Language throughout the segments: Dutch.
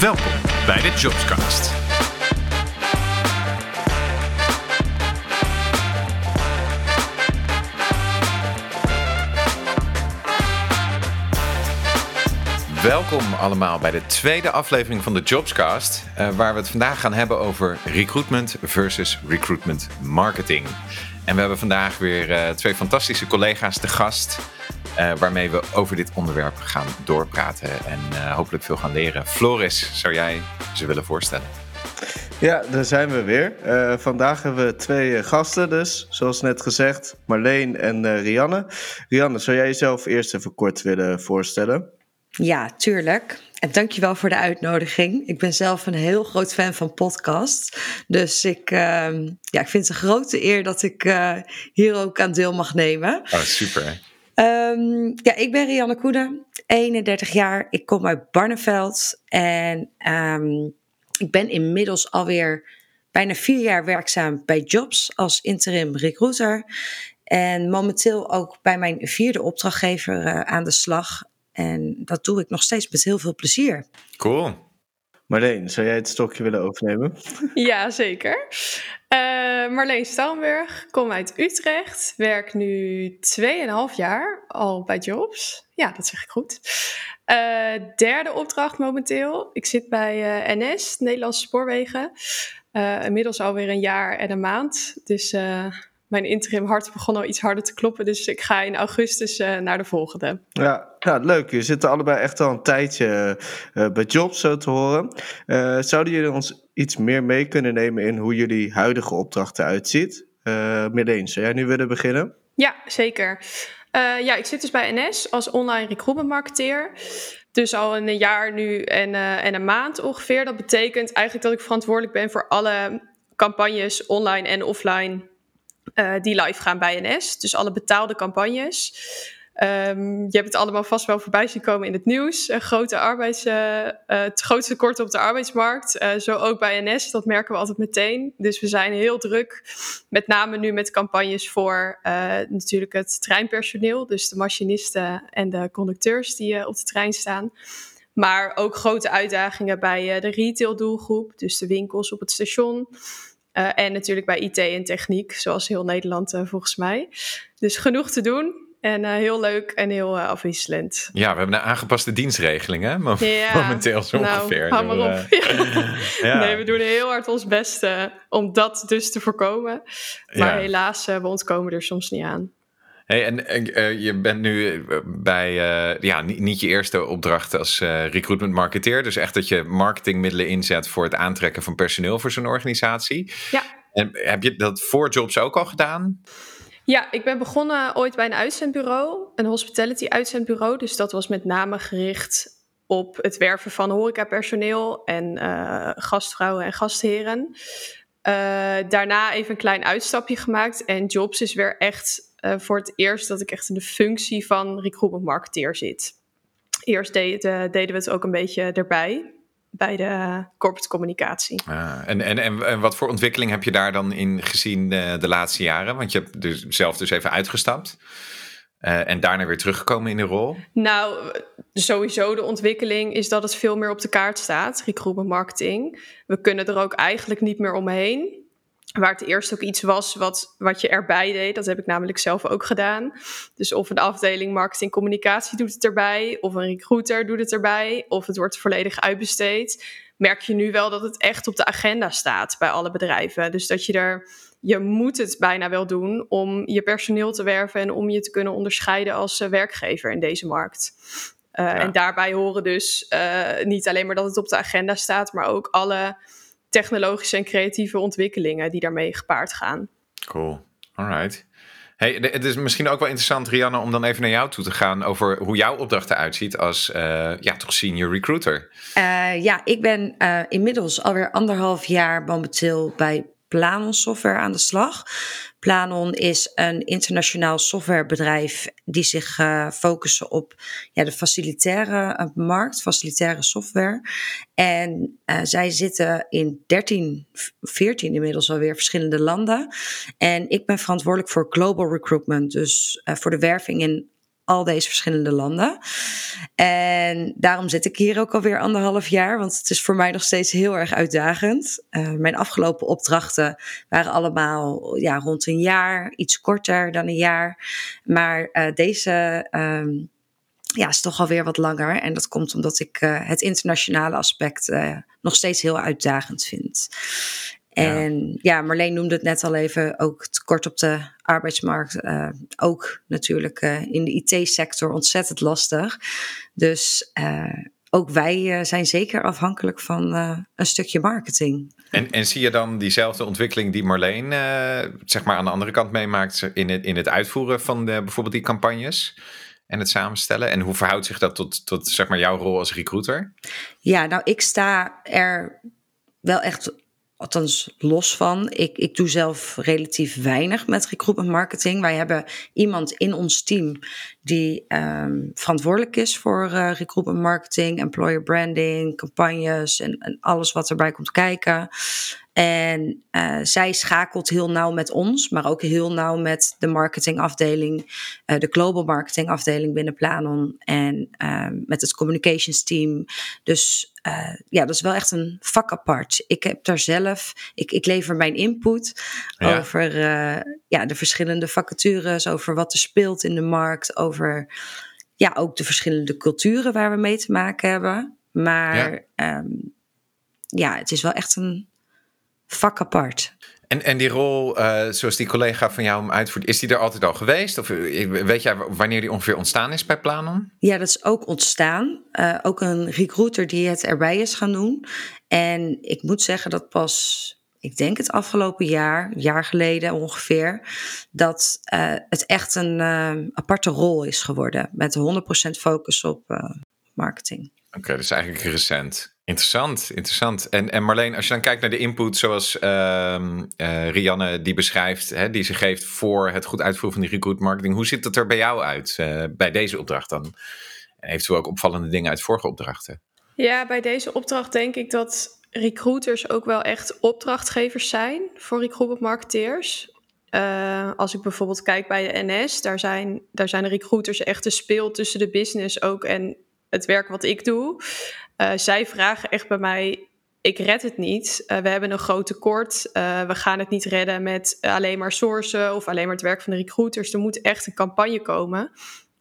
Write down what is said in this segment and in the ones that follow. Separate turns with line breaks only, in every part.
Welkom bij de Jobscast. Welkom allemaal bij de tweede aflevering van de Jobscast, uh, waar we het vandaag gaan hebben over recruitment versus recruitment marketing. En we hebben vandaag weer uh, twee fantastische collega's te gast. Uh, waarmee we over dit onderwerp gaan doorpraten en uh, hopelijk veel gaan leren. Floris, zou jij ze willen voorstellen?
Ja, daar zijn we weer. Uh, vandaag hebben we twee gasten dus, zoals net gezegd, Marleen en Rianne. Rianne, zou jij jezelf eerst even kort willen voorstellen?
Ja, tuurlijk. En dankjewel voor de uitnodiging. Ik ben zelf een heel groot fan van podcasts. Dus ik, uh, ja, ik vind het een grote eer dat ik uh, hier ook aan deel mag nemen.
Oh, super.
Um, ja, ik ben Rianne Koenen, 31 jaar. Ik kom uit Barneveld. En um, ik ben inmiddels alweer bijna vier jaar werkzaam bij Jobs als interim recruiter. En momenteel ook bij mijn vierde opdrachtgever uh, aan de slag. En dat doe ik nog steeds met heel veel plezier.
Cool.
Marleen, zou jij het stokje willen overnemen?
Ja, zeker. Uh, Marleen Stalmberg, kom uit Utrecht. Werk nu 2,5 jaar al bij Jobs. Ja, dat zeg ik goed. Uh, derde opdracht momenteel. Ik zit bij uh, NS, Nederlandse Spoorwegen. inmiddels alweer een jaar en een maand. Dus mijn interim hart begon al iets harder te kloppen. Dus ik ga in augustus uh, naar de volgende.
Ja, ja, leuk. Je zitten allebei echt al een tijdje uh, bij Jobs, zo te horen. Uh, zouden jullie ons iets meer mee kunnen nemen in hoe jullie huidige opdrachten uitziet? Uh, Marleen, zou jij nu willen beginnen?
Ja, zeker. ja, ik zit dus bij NS als online recruitment marketeer. Dus al een jaar nu en, en een maand ongeveer. Dat betekent eigenlijk dat ik verantwoordelijk ben voor alle campagnes online en offline uh, die live gaan bij NS. Dus alle betaalde campagnes. Um, je hebt het allemaal vast wel voorbij zien komen in het nieuws. Een grote arbeids, uh, uh, het grootste tekort op de arbeidsmarkt. zo ook bij NS, dat merken we altijd meteen. Dus we zijn heel druk, met name nu met campagnes voor natuurlijk het treinpersoneel. Dus de machinisten en de conducteurs die op de trein staan. Maar ook grote uitdagingen bij de retail doelgroep. Dus de winkels op het station. Uh, en natuurlijk bij IT en techniek, zoals heel Nederland uh, volgens mij. Dus genoeg te doen. En uh, heel leuk en heel afwisselend.
Ja, we hebben een aangepaste dienstregeling, hè?
Ja,
momenteel zo
nou,
ongeveer.
Hou maar op. ja. ja. Nee, we doen heel hard ons best om dat dus te voorkomen. Maar helaas, we ontkomen er soms niet aan.
Hey, en uh, je bent nu bij, uh, ja, niet, niet, je eerste opdracht als uh, recruitment marketeer. Dus echt dat je marketingmiddelen inzet voor het aantrekken van personeel voor zo'n organisatie.
Ja.
En heb je dat voor Jobs ook al gedaan?
Ja, ik ben begonnen ooit bij een uitzendbureau, een hospitality uitzendbureau. Dus dat was met name gericht op het werven van horecapersoneel en gastvrouwen en gastheren. daarna even een klein uitstapje gemaakt en Jobs is weer echt uh, voor het eerst dat ik echt in de functie van recruitment marketeer zit. Eerst deed, uh, deden we het ook een beetje erbij bij de corporate communicatie.
Ah, en, en, en, en, wat voor ontwikkeling heb je daar dan in gezien de, de laatste jaren? Want je hebt dus zelf dus even uitgestapt. Uh, en daarna weer teruggekomen in de rol?
Nou, sowieso de ontwikkeling is dat het veel meer op de kaart staat, recruitment marketing. We kunnen er ook eigenlijk niet meer omheen. Waar het eerst ook iets was wat, wat je erbij deed. Dat heb ik namelijk zelf ook gedaan. Dus of een afdeling marketing communicatie doet het erbij. Of een recruiter doet het erbij. Of het wordt volledig uitbesteed. Merk je nu wel dat het echt op de agenda staat bij alle bedrijven. Dus dat je er, je moet het bijna wel doen om je personeel te werven. En om je te kunnen onderscheiden als uh, werkgever in deze markt. Uh, ja. En daarbij horen dus uh, niet alleen maar dat het op de agenda staat. Maar ook alle technologische en creatieve ontwikkelingen die daarmee gepaard gaan.
Cool, alright. Hey, het is misschien ook wel interessant, Rianne, om dan even naar jou toe te gaan over hoe jouw opdracht eruit ziet als uh, ja, toch senior recruiter.
Uh, ja, ik ben uh, inmiddels alweer anderhalf jaar momenteel bij Planon Software aan de slag. Planon is een internationaal softwarebedrijf die zich uh, focussen op ja, de facilitaire uh, markt, facilitaire software. En uh, zij zitten in 13, 14 inmiddels alweer verschillende landen. En ik ben verantwoordelijk voor global recruitment, dus voor de werving in al deze verschillende landen. En daarom zit ik hier ook alweer anderhalf jaar, want het is voor mij nog steeds heel erg uitdagend. Uh, mijn afgelopen opdrachten waren allemaal ja, rond een jaar, iets korter dan een jaar. Maar uh, deze. Um, ja, is toch alweer wat langer. En dat komt omdat ik uh, het internationale aspect nog steeds heel uitdagend vind. En ja. Marleen noemde het net al even, ook tekort op de arbeidsmarkt. Uh, ook natuurlijk in de IT-sector ontzettend lastig. Dus ook wij zijn zeker afhankelijk van een stukje marketing.
En, en zie je dan diezelfde ontwikkeling die Marleen zeg maar aan de andere kant meemaakt in het, in het uitvoeren van de, bijvoorbeeld die campagnes? en het samenstellen? En hoe verhoudt zich dat tot, tot zeg maar jouw rol als recruiter?
Ja, nou, ik sta er wel echt, althans los van. Ik, ik doe zelf relatief weinig met recruitment marketing. Wij hebben iemand in ons team die um, verantwoordelijk is voor uh, recruitment marketing, employer branding, campagnes en, en alles wat erbij komt kijken. En uh, zij schakelt heel nauw met ons, maar ook heel nauw met de marketingafdeling, uh, de global marketingafdeling binnen Planon en uh, met het communications team. Dus ja, dat is wel echt een vak apart. Ik heb daar zelf, ik, ik lever mijn input ja. over ja, de verschillende vacatures, over wat er speelt in de markt, over ja, ook de verschillende culturen waar we mee te maken hebben. Maar ja, um, ja het is wel echt een vak apart.
En, en die rol, uh, zoals die collega van jou hem uitvoert, is die er altijd al geweest? Of eh, weet jij wanneer die ongeveer ontstaan is bij Planon?
Ja, dat is ook ontstaan. Uh, ook een recruiter die het erbij is gaan doen. En ik moet zeggen dat pas, ik denk het afgelopen jaar, jaar geleden ongeveer, dat uh, het echt een aparte rol is geworden. Met 100% focus op marketing.
Oké, okay, dus eigenlijk recent. Interessant, interessant. En, en Marleen, als je dan kijkt naar de input zoals uh, uh, Rianne die beschrijft, hè, die ze geeft voor het goed uitvoeren van die recruit marketing, hoe ziet het er bij jou uit uh, bij deze opdracht dan? En eventueel ook opvallende dingen uit vorige opdrachten?
Ja, bij deze opdracht denk ik dat recruiters ook wel echt opdrachtgevers zijn voor recruitment marketeers. Uh, als ik bijvoorbeeld kijk bij de NS, daar zijn, daar zijn de recruiters echt de speel tussen de business ook en het werk wat ik doe. Uh, zij vragen echt bij mij: ik red het niet. Uh, we hebben een groot tekort. Uh, we gaan het niet redden met alleen maar sourcen of alleen maar het werk van de recruiters. Er moet echt een campagne komen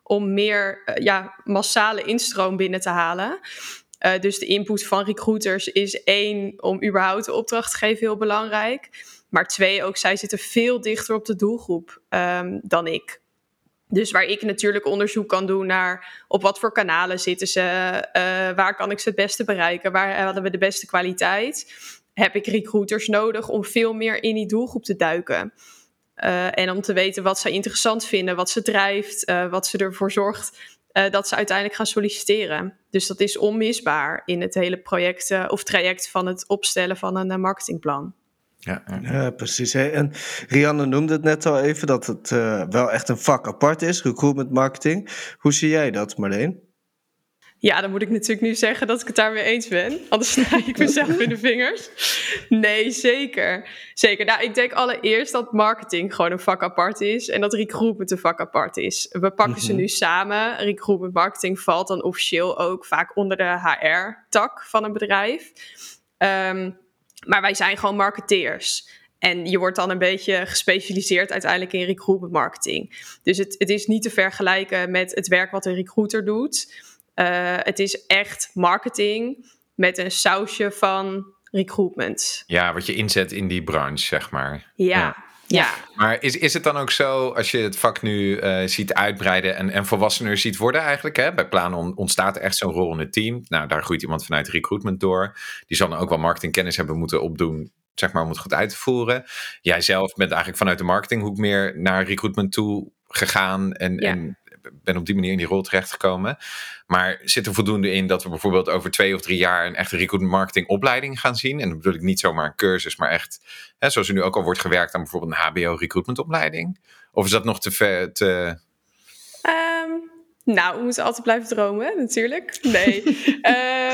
om meer ja, massale instroom binnen te halen. dus de input van recruiters is één, om überhaupt de opdracht te geven, heel belangrijk. Maar twee, ook zij zitten veel dichter op de doelgroep um, dan ik. Dus waar ik natuurlijk onderzoek kan doen naar op wat voor kanalen zitten ze, uh, waar kan ik ze het beste bereiken, waar hadden we de beste kwaliteit, heb ik recruiters nodig om veel meer in die doelgroep te duiken. Uh, en om te weten wat ze interessant vinden, wat ze drijft, uh, wat ze ervoor zorgt dat ze uiteindelijk gaan solliciteren. Dus dat is onmisbaar in het hele project of traject van het opstellen van een marketingplan.
Ja, ja. precies. En Rianne noemde het net al even dat het uh, wel echt een vak apart is, recruitment marketing. Hoe zie jij dat, Marleen?
Ja, dan moet ik natuurlijk nu zeggen dat ik het daarmee eens ben. Anders snij ik mezelf in de vingers. Nee, zeker. Zeker. Nou, ik denk allereerst dat marketing gewoon een vak apart is. En dat recruitment een vak apart is. We pakken mm -hmm. ze nu samen. Recruitment marketing valt dan officieel ook vaak onder de HR-tak van een bedrijf. Um, maar wij zijn gewoon marketeers. En je wordt dan een beetje gespecialiseerd uiteindelijk in recruitment marketing. Dus het, het is niet te vergelijken met het werk wat een recruiter doet. Uh, het is echt marketing met een sausje van recruitment.
Ja, wat je inzet in die branche, zeg maar.
Ja, ja. Ja.
Maar is, is het dan ook zo, als je het vak nu uh, ziet uitbreiden en, en volwassener ziet worden eigenlijk? Hè? Bij Planon ontstaat er echt zo'n rol in het team. Nou, daar groeit iemand vanuit recruitment door. Die zal dan ook wel marketingkennis hebben moeten opdoen, zeg maar, om het goed uit te voeren. Jij zelf bent eigenlijk vanuit de marketinghoek meer naar recruitment toe gegaan en, ja. en ben op die manier in die rol terechtgekomen. Maar zit er voldoende in dat we bijvoorbeeld over twee of drie jaar een echte recruitment marketing opleiding gaan zien? En dan bedoel ik niet zomaar een cursus, maar echt, hè, zoals er nu ook al wordt gewerkt aan bijvoorbeeld een HBO recruitment opleiding? Of is dat nog te ver? Te...
Um, nou, we moeten altijd blijven dromen, natuurlijk. Nee.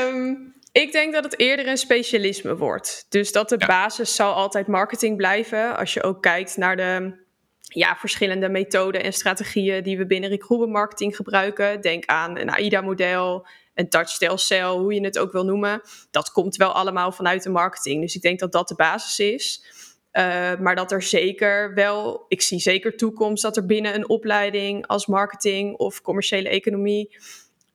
um, ik denk dat het eerder een specialisme wordt. Dus dat de ja. basis zal altijd marketing blijven. Als je ook kijkt naar de ja, verschillende methoden en strategieën die we binnen recruitment marketing gebruiken. Denk aan een AIDA-model, een touchstyle cell, hoe je het ook wil noemen. Dat komt wel allemaal vanuit de marketing. Dus ik denk dat dat de basis is. Uh, maar dat er zeker wel, ik zie zeker toekomst dat er binnen een opleiding als marketing of commerciële economie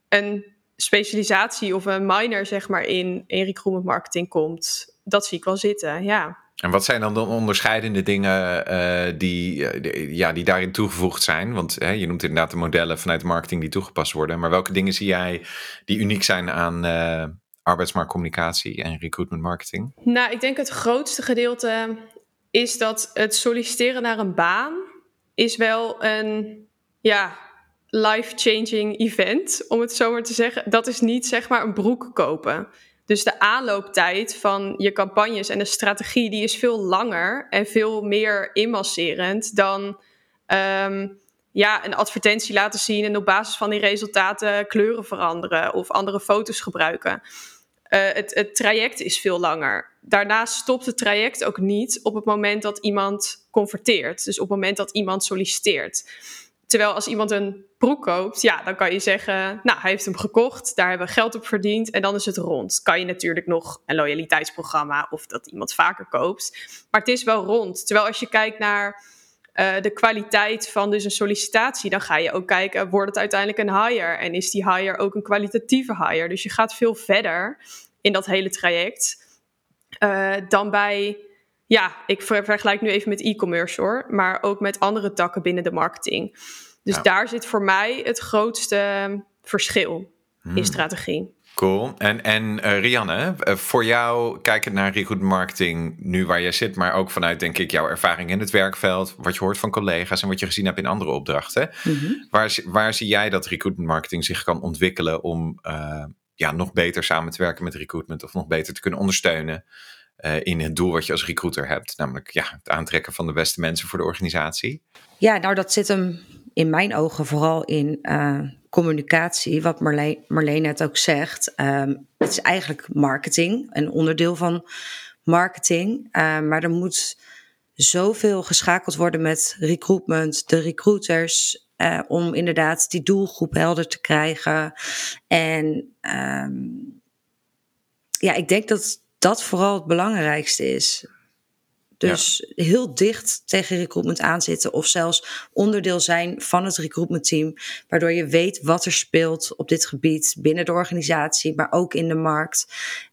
een specialisatie of een minor zeg maar in, in recruitment marketing komt. Dat zie ik wel zitten, ja.
En wat zijn dan de onderscheidende dingen uh, die, uh, ja, die daarin toegevoegd zijn? Want hè, je noemt inderdaad de modellen vanuit marketing die toegepast worden. Maar welke dingen zie jij die uniek zijn aan uh, arbeidsmarktcommunicatie en recruitment marketing?
Nou, ik denk het grootste gedeelte is dat het solliciteren naar een baan is wel een ja, life-changing event, om het zo maar te zeggen. Dat is niet zeg maar een broek kopen. Dus de aanlooptijd van je campagnes en de strategie, die is veel langer en veel meer inmasserend dan um, ja, een advertentie laten zien en op basis van die resultaten kleuren veranderen of andere foto's gebruiken. Uh, het, het traject is veel langer. Daarnaast stopt het traject ook niet op het moment dat iemand converteert. Dus op het moment dat iemand solliciteert. Terwijl als iemand een broek koopt, ja, dan kan je zeggen, nou, hij heeft hem gekocht, daar hebben we geld op verdiend en dan is het rond. Kan je natuurlijk nog een loyaliteitsprogramma of dat iemand vaker koopt, maar het is wel rond. Terwijl als je kijkt naar uh, de kwaliteit van dus een sollicitatie, dan ga je ook kijken, wordt het uiteindelijk een hire en is die hire ook een kwalitatieve hire? Dus je gaat veel verder in dat hele traject uh, dan bij ja, ik vergelijk nu even met e-commerce hoor, maar ook met andere takken binnen de marketing. Dus ja. daar zit voor mij het grootste verschil hmm. in strategie.
Cool. En, en uh, Rianne, uh, voor jou, kijkend naar recruit marketing, nu waar je zit, maar ook vanuit, denk ik, jouw ervaring in het werkveld, wat je hoort van collega's en wat je gezien hebt in andere opdrachten. Mm-hmm. Waar, waar zie jij dat recruitment marketing zich kan ontwikkelen om uh, ja, nog beter samen te werken met recruitment of nog beter te kunnen ondersteunen? Uh, in het doel wat je als recruiter hebt. Namelijk ja, het aantrekken van de beste mensen voor de organisatie.
Ja, nou dat zit hem in mijn ogen vooral in uh, communicatie. Wat Marleen, Marleen net ook zegt. Um, het is eigenlijk marketing, een onderdeel van marketing. Uh, maar er moet zoveel geschakeld worden met recruitment, de recruiters. Uh, om inderdaad die doelgroep helder te krijgen. En um, ja, ik denk dat dat vooral het belangrijkste is. Dus ja. heel dicht tegen recruitment aanzitten of zelfs onderdeel zijn van het recruitment team, waardoor je weet wat er speelt op dit gebied binnen de organisatie, maar ook in de markt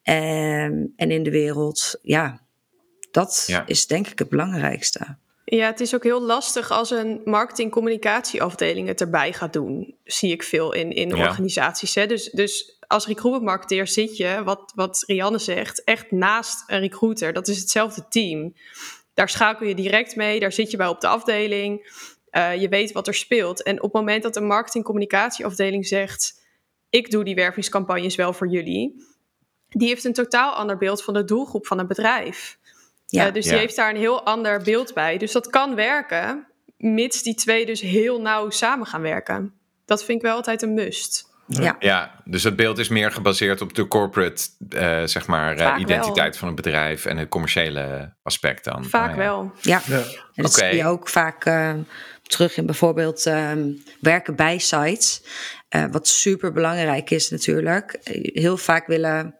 en, en in de wereld. Ja, dat ja. is denk ik het belangrijkste.
Ja, het is ook heel lastig als een marketing-communicatieafdeling het erbij gaat doen. Zie ik veel in, in ja. organisaties. Hè? Dus, dus als recruitment marketeer zit je, wat, wat Rianne zegt, echt naast een recruiter. Dat is hetzelfde team. Daar schakel je direct mee, daar zit je bij op de afdeling. Uh, je weet wat er speelt. En op het moment dat een marketing-communicatieafdeling zegt: Ik doe die wervingscampagnes wel voor jullie, die heeft een totaal ander beeld van de doelgroep van een bedrijf. Ja. Uh, dus die heeft daar een heel ander beeld bij. Dus dat kan werken, mits die twee dus heel nauw samen gaan werken. Dat vind ik wel altijd een must.
Ja. ja, dus het beeld is meer gebaseerd op de corporate, uh, zeg maar, uh, identiteit wel. van het bedrijf en het commerciële aspect dan.
Vaak ja. wel.
Ja, ja. en dat okay. zie je ook vaak uh, terug in bijvoorbeeld um, werken bij sites. wat super belangrijk is natuurlijk. Heel vaak willen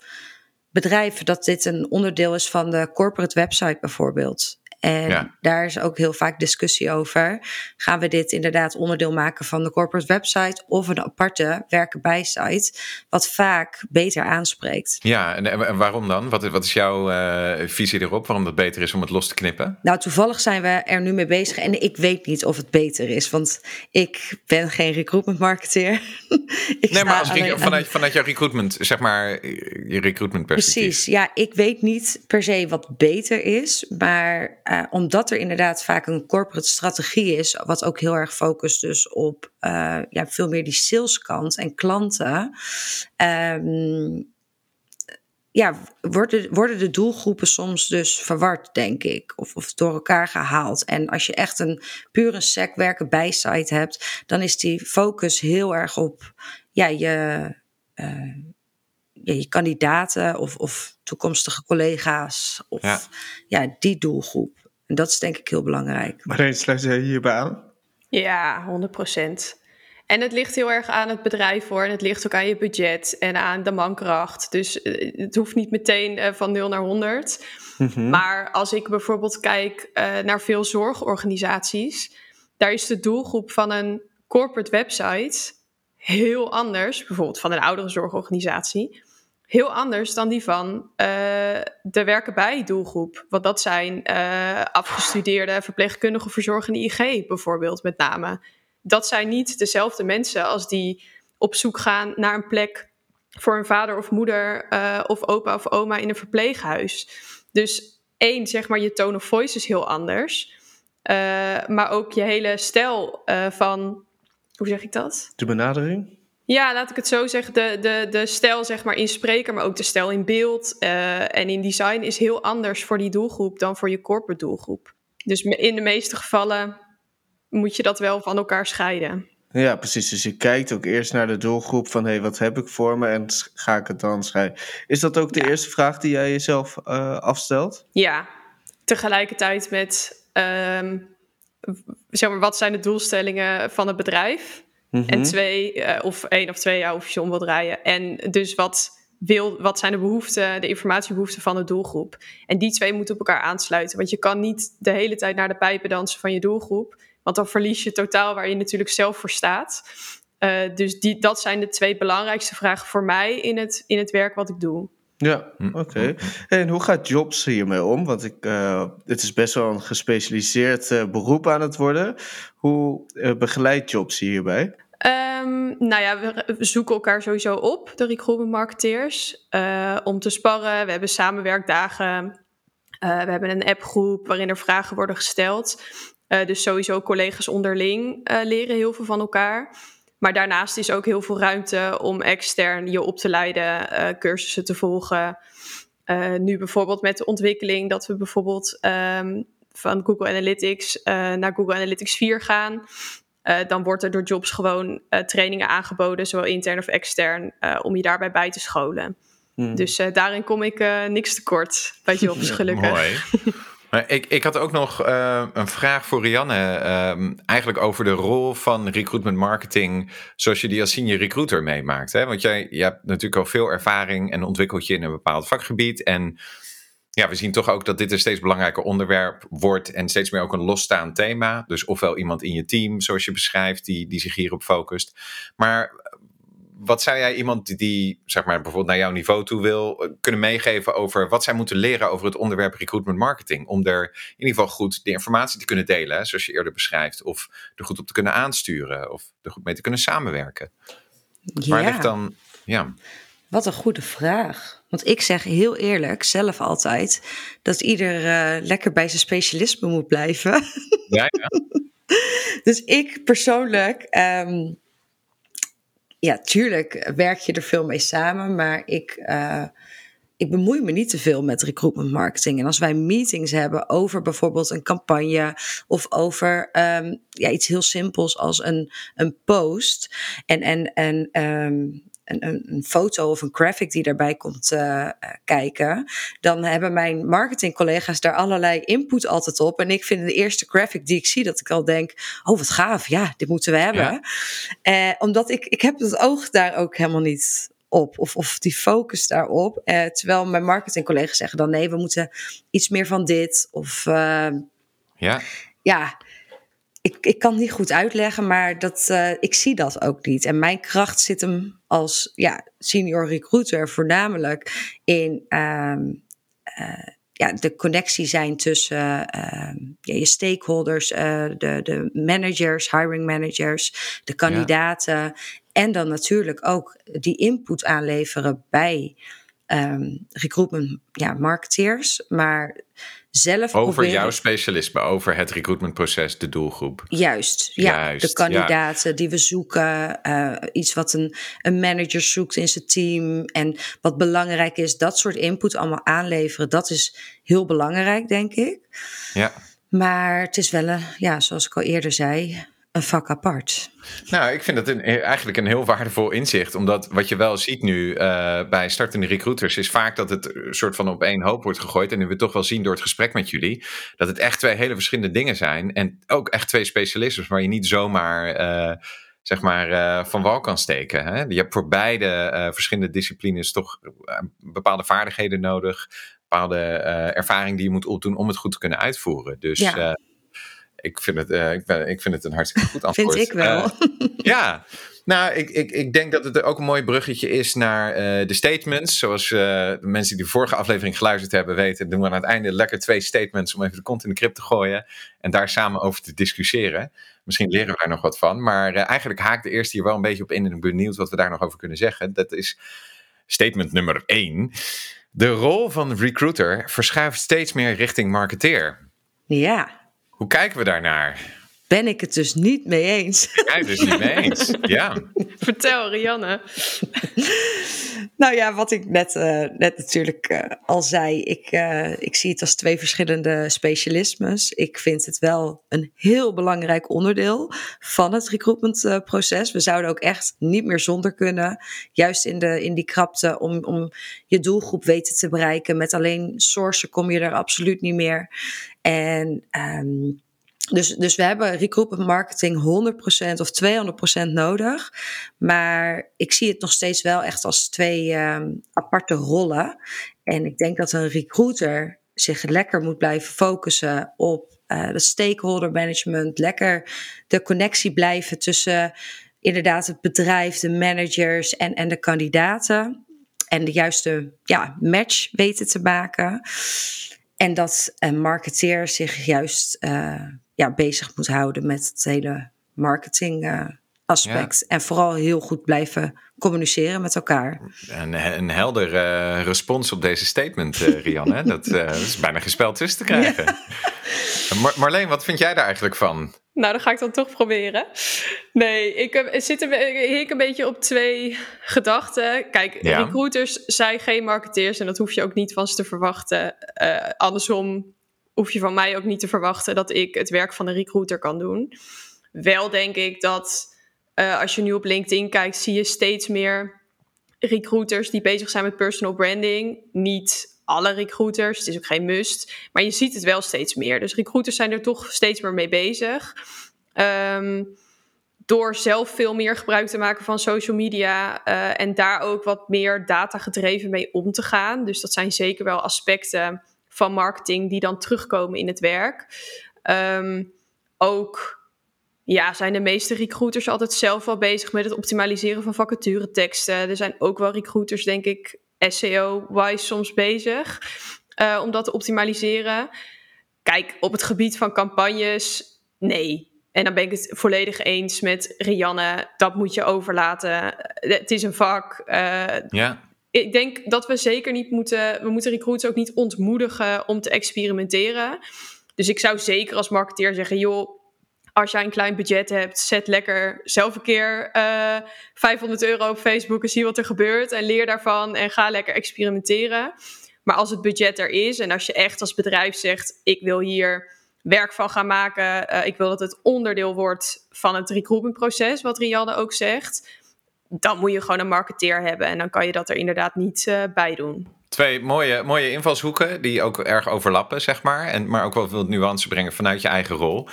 bedrijven dat dit een onderdeel is van de corporate website bijvoorbeeld. En ja. daar is ook heel vaak discussie over. Gaan we dit inderdaad onderdeel maken van de corporate website of een aparte werken bij site, wat vaak beter aanspreekt?
Ja, en, en waarom dan? Wat, wat is jouw uh, visie erop? Waarom het beter is om het los te knippen?
Nou, toevallig zijn we er nu mee bezig en ik weet niet of het beter is, want ik ben geen recruitment marketeer.
nee, maar als, alleen, vanuit, vanuit jouw recruitment, zeg maar, je recruitment perspectief.
Precies, ja, ik weet niet per se wat beter is, maar uh, omdat er inderdaad vaak een corporate strategie is, wat ook heel erg focust dus op uh, ja, veel meer die saleskant en klanten. Um, ja, worden, worden de doelgroepen soms dus verward, denk ik. Of, of door elkaar gehaald. En als je echt een puur een sec werken bij site hebt, dan is die focus heel erg op ja, je. Uh, ja, je kandidaten of, of toekomstige collega's of ja. ja die doelgroep. En dat is denk ik heel belangrijk.
Maar dan sluit je hierbij aan?
Ja, 100% En het ligt heel erg aan het bedrijf hoor. En het ligt ook aan je budget en aan de mankracht. Dus eh, het hoeft niet meteen uh, van 0 naar 100. Mhm. Maar als ik bijvoorbeeld kijk naar veel zorgorganisaties, daar is de doelgroep van een corporate website heel anders, bijvoorbeeld van een oudere zorgorganisatie, heel anders dan die van de werken bij doelgroep. Want dat zijn uh, afgestudeerde verpleegkundige verzorgende IG bijvoorbeeld met name. Dat zijn niet dezelfde mensen als die op zoek gaan naar een plek voor een vader of moeder uh, of opa of oma in een verpleeghuis. Dus één, zeg maar, je tone of voice is heel anders. maar ook je hele stijl van, hoe zeg ik dat?
De benadering?
Ja, laat ik het zo zeggen. De, de, de stijl zeg maar in spreker, maar ook de stijl in beeld uh, en in design is heel anders voor die doelgroep dan voor je corporate doelgroep. Dus in de meeste gevallen moet je dat wel van elkaar scheiden.
Ja, precies. Dus je kijkt ook eerst naar de doelgroep van hé, hey, wat heb ik voor me en ga ik het dan scheiden. Is dat ook de eerste vraag die jij jezelf uh, afstelt?
Ja, tegelijkertijd met um, zeg maar, wat zijn de doelstellingen van het bedrijf? En mhm. twee, uh, of één of twee jaar of je om wilt draaien. En dus wat, wil, wat zijn de behoeften, de informatiebehoeften van de doelgroep? En die twee moeten op elkaar aansluiten. Want je kan niet de hele tijd naar de pijpen dansen van je doelgroep. Want dan verlies je totaal waar je natuurlijk zelf voor staat. Uh, dus die, dat zijn de twee belangrijkste vragen voor mij in het, in het werk wat ik doe.
Ja, hm. oké. En hoe gaat Jobs hiermee om? Want ik, uh, het is best wel een gespecialiseerd uh, beroep aan het worden. Hoe uh, begeleidt Jobs hierbij?
Um, nou ja, we, zoeken elkaar sowieso op, de recruitment marketeers, om te sparren. We hebben samenwerkdagen. we hebben een appgroep waarin er vragen worden gesteld. dus sowieso collega's onderling leren heel veel van elkaar. Maar daarnaast is ook heel veel ruimte om extern je op te leiden, uh, cursussen te volgen. Uh, nu bijvoorbeeld met de ontwikkeling dat we bijvoorbeeld um, van Google Analytics uh, naar Google Analytics 4 gaan. dan wordt er door jobs gewoon trainingen aangeboden, zowel intern of extern, om je daarbij bij te scholen. Hmm. Dus daarin kom ik niks tekort bij jobs, gelukkig.
Mooi. Ik, ik had ook nog uh, een vraag voor Rianne. Uh, eigenlijk over de rol van recruitment marketing. Zoals je die als senior recruiter meemaakt. Hè? Want jij je hebt natuurlijk al veel ervaring en ontwikkelt je in een bepaald vakgebied. En ja, we zien toch ook dat dit een steeds belangrijker onderwerp wordt. En steeds meer ook een losstaand thema. Dus ofwel iemand in je team, zoals je beschrijft, die, die zich hierop focust. Maar wat zou jij iemand die, zeg maar, bijvoorbeeld naar jouw niveau toe wil, eh, kunnen meegeven over wat zij moeten leren over het onderwerp recruitment marketing? Om er in ieder geval goed de informatie te kunnen delen, zoals je eerder beschrijft. Of er goed op te kunnen aansturen. Of er goed mee te kunnen samenwerken. Ja. Waar ligt dan, ja.
Wat een goede vraag. Want ik zeg heel eerlijk, zelf altijd, dat ieder uh, lekker bij zijn specialisme moet blijven. Ja, ja. dus ik persoonlijk. Um, ja, tuurlijk werk je er veel mee samen, maar ik, uh, ik bemoei me niet te veel met recruitment marketing. En als wij meetings hebben over bijvoorbeeld een campagne of over um, ja, iets heel simpels als een, een post en, en, en um, een, een, foto of een graphic die daarbij komt uh, kijken, dan hebben mijn marketingcollega's daar allerlei input altijd op. En ik vind de eerste graphic die ik zie, dat ik al denk, oh wat gaaf, ja, dit moeten we hebben. Ja. Uh, omdat ik, ik heb het oog daar ook helemaal niet op. Of, of die focus daarop. Uh, terwijl mijn marketingcollega's zeggen dan nee, we moeten iets meer van dit. Of
ja.
ja, ik, ik kan het niet goed uitleggen, maar dat, uh, ik zie dat ook niet. En mijn kracht zit hem als ja, senior recruiter voornamelijk in um, uh, ja, de connectie zijn tussen uh, ja, je stakeholders, de, de managers, hiring managers, de kandidaten. Ja. En dan natuurlijk ook die input aanleveren bij um, recruitment ja, marketeers. Maar zelf
over jouw specialisme, over het recruitmentproces, de doelgroep.
Juist, ja. de kandidaten die we zoeken, uh, iets wat een, een manager zoekt in zijn team. En wat belangrijk is, dat soort input allemaal aanleveren, dat is heel belangrijk, denk ik.
Ja.
Maar het is wel, een, ja, zoals ik al eerder zei, een vak apart.
Nou, ik vind dat een, eigenlijk een heel waardevol inzicht. Omdat wat je wel ziet nu uh, bij startende recruiters is vaak dat het een soort van op één hoop wordt gegooid. En nu we toch wel zien door het gesprek met jullie dat het echt twee hele verschillende dingen zijn. En ook echt twee specialisten waar je niet zomaar. Uh, zeg maar, uh, van wal kan steken. Hè? Je hebt voor beide verschillende disciplines toch bepaalde vaardigheden nodig, bepaalde ervaring die je moet opdoen om het goed te kunnen uitvoeren. Dus ja ik vind het, uh, ik, ben, ik vind het een hartstikke goed antwoord.
vind ik wel. Uh,
ja, nou, ik, ik, ik denk dat het ook een mooi bruggetje is naar uh, de statements. Zoals de mensen die de vorige aflevering geluisterd hebben weten, doen we aan het einde lekker twee statements om even de kont in de krip te gooien en daar samen over te discussiëren. Misschien leren we daar nog wat van. Maar eigenlijk haakt de eerste hier wel een beetje op in en ik ben benieuwd wat we daar nog over kunnen zeggen. Dat is statement nummer één. De rol van recruiter verschuift steeds meer richting marketeer.
Ja.
Hoe kijken we daarnaar?
Ben ik het dus niet mee eens.
Ja, dus niet mee eens. Ja.
Vertel, Rianne.
nou ja, wat ik net, uh, net natuurlijk uh, al zei. Ik, uh, ik zie het als twee verschillende specialismes. Ik vind het wel een heel belangrijk onderdeel van het recruitmentproces. We zouden ook echt niet meer zonder kunnen. Juist in, de, in die krapte om, om je doelgroep weten te bereiken. Met alleen sourcen kom je er absoluut niet meer. En um, dus, dus we hebben recruitment marketing 100% of 200% nodig. Maar ik zie het nog steeds wel echt als twee um, aparte rollen. En ik denk dat een recruiter zich lekker moet blijven focussen op uh, de stakeholder management. Lekker de connectie blijven tussen inderdaad het bedrijf, de managers en, en de kandidaten. En de juiste ja, match weten te maken. En dat een marketeer zich juist uh, ja, bezig moet houden met het hele marketing uh, aspect. En vooral heel goed blijven communiceren met elkaar.
Een, een helder uh, respons op deze statement, uh, Rianne. dat, is bijna gespeld tussen te krijgen. Ja. Marleen, wat vind jij daar eigenlijk van?
Nou, dan ga ik dan toch proberen. Nee, ik zit een, ik een beetje op twee gedachten. Kijk, ja. recruiters zijn geen marketeers en dat hoef je ook niet van ze te verwachten. Uh, andersom hoef je van mij ook niet te verwachten dat ik het werk van een recruiter kan doen. Wel denk ik dat uh, als je nu op LinkedIn kijkt, zie je steeds meer recruiters die bezig zijn met personal branding. Niet alle recruiters, het is ook geen must, maar je ziet het wel steeds meer. Dus recruiters zijn er toch steeds meer mee bezig. Um, door zelf veel meer gebruik te maken van social media uh, en daar ook wat meer data gedreven mee om te gaan. Dus dat zijn zeker wel aspecten van marketing die dan terugkomen in het werk. Um, ook ja, zijn de meeste recruiters altijd zelf wel bezig met het optimaliseren van vacatureteksten. Er zijn ook wel recruiters, denk ik, SEO-wise soms bezig uh, om dat te optimaliseren. Kijk, op het gebied van campagnes, nee. En dan ben ik het volledig eens met Rianne. Dat moet je overlaten. Het is een vak. Uh, ja ik denk dat we zeker niet moeten, we moeten recruits ook niet ontmoedigen om te experimenteren. Dus ik zou zeker als marketeer zeggen, joh, als jij een klein budget hebt, zet lekker zelf een keer uh, eh, 500 euro op Facebook en zie wat er gebeurt en leer daarvan en ga lekker experimenteren. Maar als het budget er is en als je echt als bedrijf zegt, ik wil hier werk van gaan maken, uh, ik wil dat het onderdeel wordt van het recruitmentproces, wat Rianne ook zegt, dan moet je gewoon een marketeer hebben. En dan kan je dat er inderdaad niet uh, bij doen.
Twee mooie, mooie invalshoeken die ook erg overlappen, zeg maar. En, maar ook wel veel nuance brengen vanuit je eigen rol.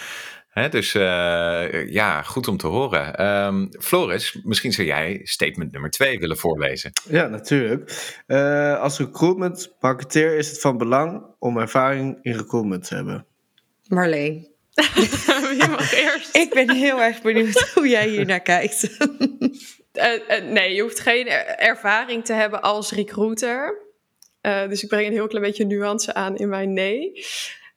He, dus uh, ja, goed om te horen. Um, Floris, misschien zou jij statement nummer twee willen voorlezen.
Ja, natuurlijk. Uh, als recruitment marketeer is het van belang om ervaring in recruitment te hebben.
Marleen.
Wie mag eerst?
Ik ben heel erg benieuwd hoe jij hier naar kijkt.
Uh, uh, nee, je hoeft geen ervaring te hebben als recruiter. Uh, dus ik breng een heel klein beetje nuance aan in mijn nee.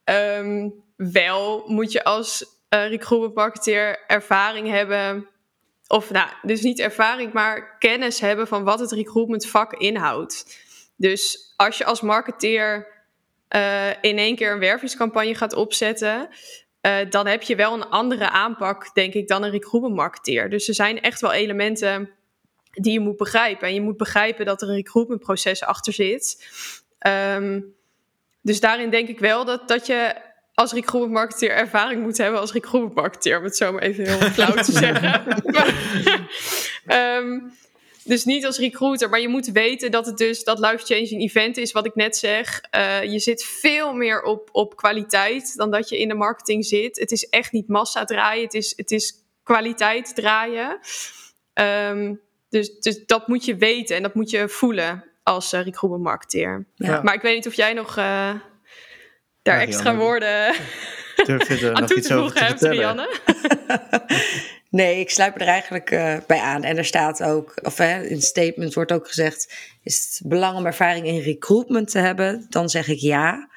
Um, wel moet je als recruitment marketeer ervaring hebben. Of nou, dus niet ervaring, maar kennis hebben van wat het recruitment vak inhoudt. Dus als je als marketeer in één keer een wervingscampagne gaat opzetten, uh, dan heb je wel een andere aanpak, denk ik, dan een recruitment marketeer. Dus er zijn echt wel elementen die je moet begrijpen. En je moet begrijpen dat er een recruitment proces achter zit. Um, dus daarin denk ik wel dat, dat je als recruitment marketeer ervaring moet hebben als recruitment marketeer, om het zo maar even heel flauw te zeggen. Ehm, dus niet als recruiter, maar je moet weten dat het dus dat life-changing event is, wat ik net zeg. Uh, je zit veel meer op, op kwaliteit dan dat je in de marketing zit. Het is echt niet massa draaien, het is, het is kwaliteit draaien. Um, dus, dus dat moet je weten en dat moet je voelen als uh, recruitment marketeer. Ja. Maar ik weet niet of jij nog uh, daar ja, extra woorden
durf je er nog iets over te hebt,
Rianne?
Nee, ik sluit me er eigenlijk uh, bij aan. En er staat ook, of hè, in statement wordt ook gezegd: is het belang om ervaring in recruitment te hebben? Dan zeg ik ja.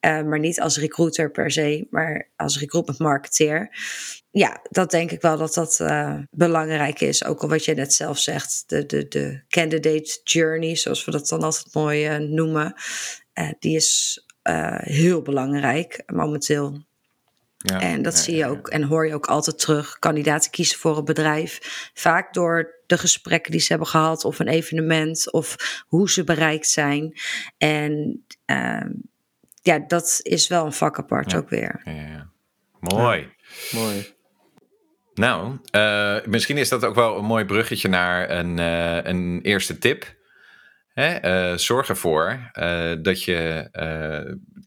Uh, maar niet als recruiter per se, maar als recruitment marketeer. Ja, dat denk ik wel dat dat uh, belangrijk is. Ook al wat je net zelf zegt, de, de, de candidate journey, zoals we dat dan altijd mooi noemen, die is heel belangrijk momenteel ja, en dat zie je ook en hoor je ook altijd terug. Kandidaten kiezen voor een bedrijf. Vaak door de gesprekken die ze hebben gehad, of een evenement, of hoe ze bereikt zijn. En uh, ja, dat is wel een vak apart ook weer.
Ja, Mooi.
Mooi.
Nou, uh, misschien is dat ook wel een mooi bruggetje naar een, uh, een eerste tip. Hè? Uh, zorg ervoor dat je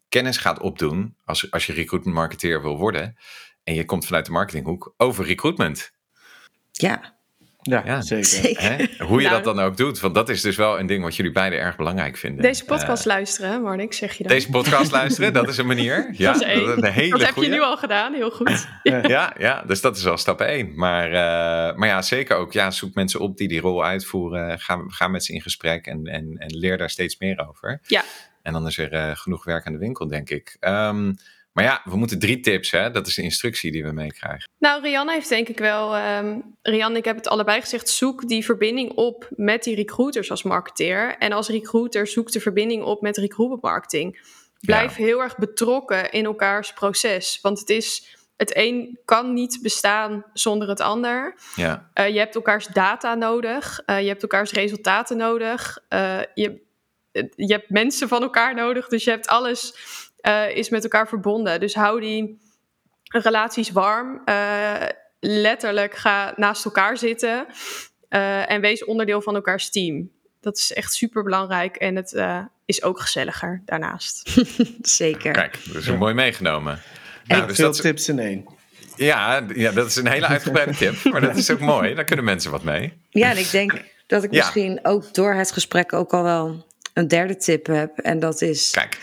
kennis gaat opdoen als, als je recruitment marketeer wil worden. En je komt vanuit de marketinghoek over recruitment.
Ja.
Ja, ja, zeker.
Hè? Hoe je dat nou. dan ook doet. Want dat is dus wel een ding wat jullie beide erg belangrijk vinden.
Deze podcast uh, luisteren, Marnik, zeg je dan.
Deze podcast luisteren, dat is een manier. Ja,
dat is één. Dat, een hele dat heb goeie. je nu al gedaan, heel goed.
ja, ja, dus dat is wel stap één. Maar, uh, maar ja, zeker ook. Ja, zoek mensen op die die rol uitvoeren. Ga, ga met ze in gesprek en, en, en leer daar steeds meer over.
Ja.
En dan is er uh, genoeg werk aan de winkel, denk ik. Um, maar ja, we moeten drie tips, hè? Dat is de instructie die we meekrijgen.
Nou, Rianne heeft denk ik wel... Um, Rianne, ik heb het allebei gezegd. Zoek die verbinding op met die recruiters als marketeer. En als recruiter zoek de verbinding op met recruitment marketing. Blijf heel erg betrokken in elkaars proces. Want het is... Het een kan niet bestaan zonder het ander.
Ja.
Uh, je hebt elkaars data nodig. Uh, je hebt elkaars resultaten nodig. Uh, je, je hebt mensen van elkaar nodig. Dus je hebt alles uh, is met elkaar verbonden. Dus hou die relaties warm. Uh, letterlijk ga naast elkaar zitten. Uh, en wees onderdeel van elkaars team. Dat is echt super belangrijk. En het is ook gezelliger daarnaast.
Zeker.
Kijk, dat is een mooi meegenomen.
Nou, dus veel dat... tips in één.
Ja, ja, dat is een hele uitgebreide tip. Maar dat is ook mooi. Daar kunnen mensen wat mee.
Ja, en ik denk dat ik ja. misschien ook door het gesprek ook al wel een derde tip heb. En dat is.
Kijk.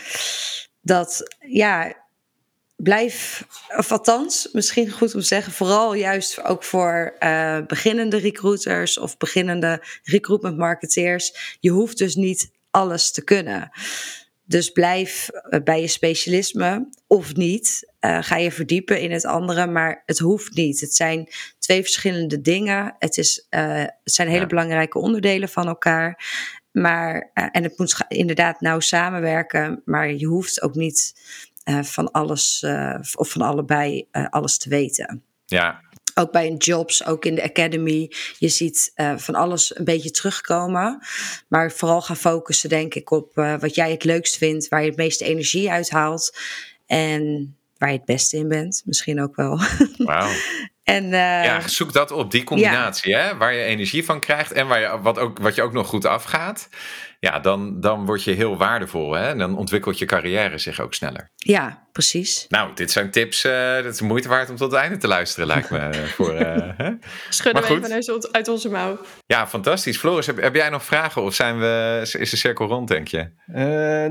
Dat ja, blijf, of althans, misschien goed om te zeggen, vooral juist ook voor uh, beginnende recruiters of beginnende recruitment marketeers. Je hoeft dus niet alles te kunnen. Dus blijf bij je specialisme of niet. Uh, ga je verdiepen in het andere, maar het hoeft niet. Het zijn twee verschillende dingen. Het, is, uh, het zijn hele ja. belangrijke onderdelen van elkaar. Maar, uh, en het moet inderdaad nauw samenwerken, maar je hoeft ook niet uh, van alles uh, of van allebei alles te weten.
Ja.
Ook bij een jobs, ook in de academy. Je ziet van alles een beetje terugkomen. Maar vooral gaan focussen, denk ik, op wat jij het leukst vindt, waar je het meeste energie uit haalt. En waar je het beste in bent, misschien ook wel.
Wauw.
En, uh,
ja, zoek dat op, die combinatie, ja. hè? waar je energie van krijgt en waar je, wat, ook, wat je ook nog goed afgaat. Ja, dan, dan word je heel waardevol hè? en dan ontwikkelt je carrière zich ook sneller.
Ja, precies.
Nou, dit zijn tips, uh, dat is moeite waard om tot het einde te luisteren, lijkt me. voor, uh,
Schudden we even uit onze mouw.
Ja, fantastisch. Floris, heb, heb, jij nog vragen of zijn we, is de cirkel rond, denk je?
Uh,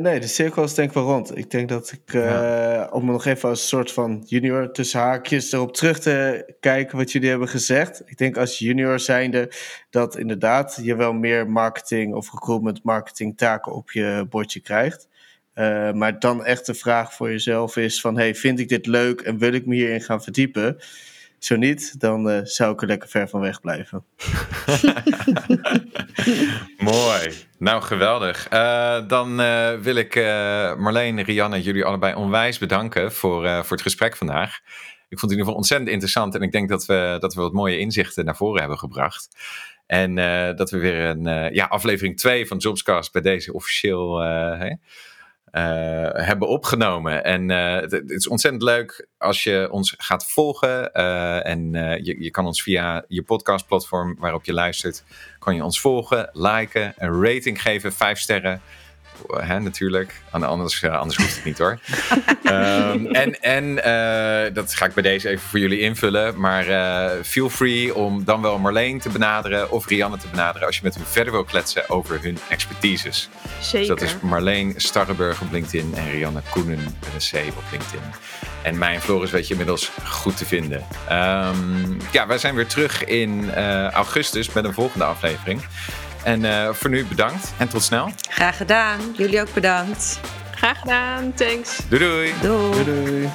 nee, de cirkel is denk ik wel rond. Ik denk dat ik, ja. om nog even als soort van junior tussen haakjes erop terug te kijken wat jullie hebben gezegd. Ik denk als junior zijnde dat inderdaad je wel meer marketing of recruitment marketing taken op je bordje krijgt. Uh, maar dan echt de vraag voor jezelf is van, hey, vind ik dit leuk en wil ik me hierin gaan verdiepen? Zo niet, dan uh, zou ik er lekker ver van weg blijven.
Mooi. Nou, geweldig. Uh, dan wil ik Marleen, Rianne, jullie allebei onwijs bedanken voor, voor het gesprek vandaag. Ik vond het in ieder geval ontzettend interessant en ik denk dat we, dat we wat mooie inzichten naar voren hebben gebracht. En dat we weer een ja, aflevering 2 van Jobscast bij deze officieel hebben opgenomen. En het, is ontzettend leuk als je ons gaat volgen. en je, je kan ons via je podcastplatform waarop je luistert, kan je ons volgen, liken, een rating geven, vijf sterren hè, natuurlijk. Anders, anders hoeft het niet hoor. um, en en uh, dat ga ik bij deze even voor jullie invullen. Maar uh, feel free om dan wel Marleen te benaderen of Rianne te benaderen als je met hun verder wil kletsen over hun expertises.
Zeker.
Dus dat is Marleen Starrenburg op LinkedIn en Rianne Koenen met een C op LinkedIn. En mij en Floris weet je inmiddels goed te vinden. Um, ja, wij zijn weer terug in uh, augustus met een volgende aflevering. En uh, voor nu bedankt en tot snel.
Graag gedaan. Jullie ook bedankt.
Graag gedaan. Thanks.
Doei doei.
Doei.
doei. doei.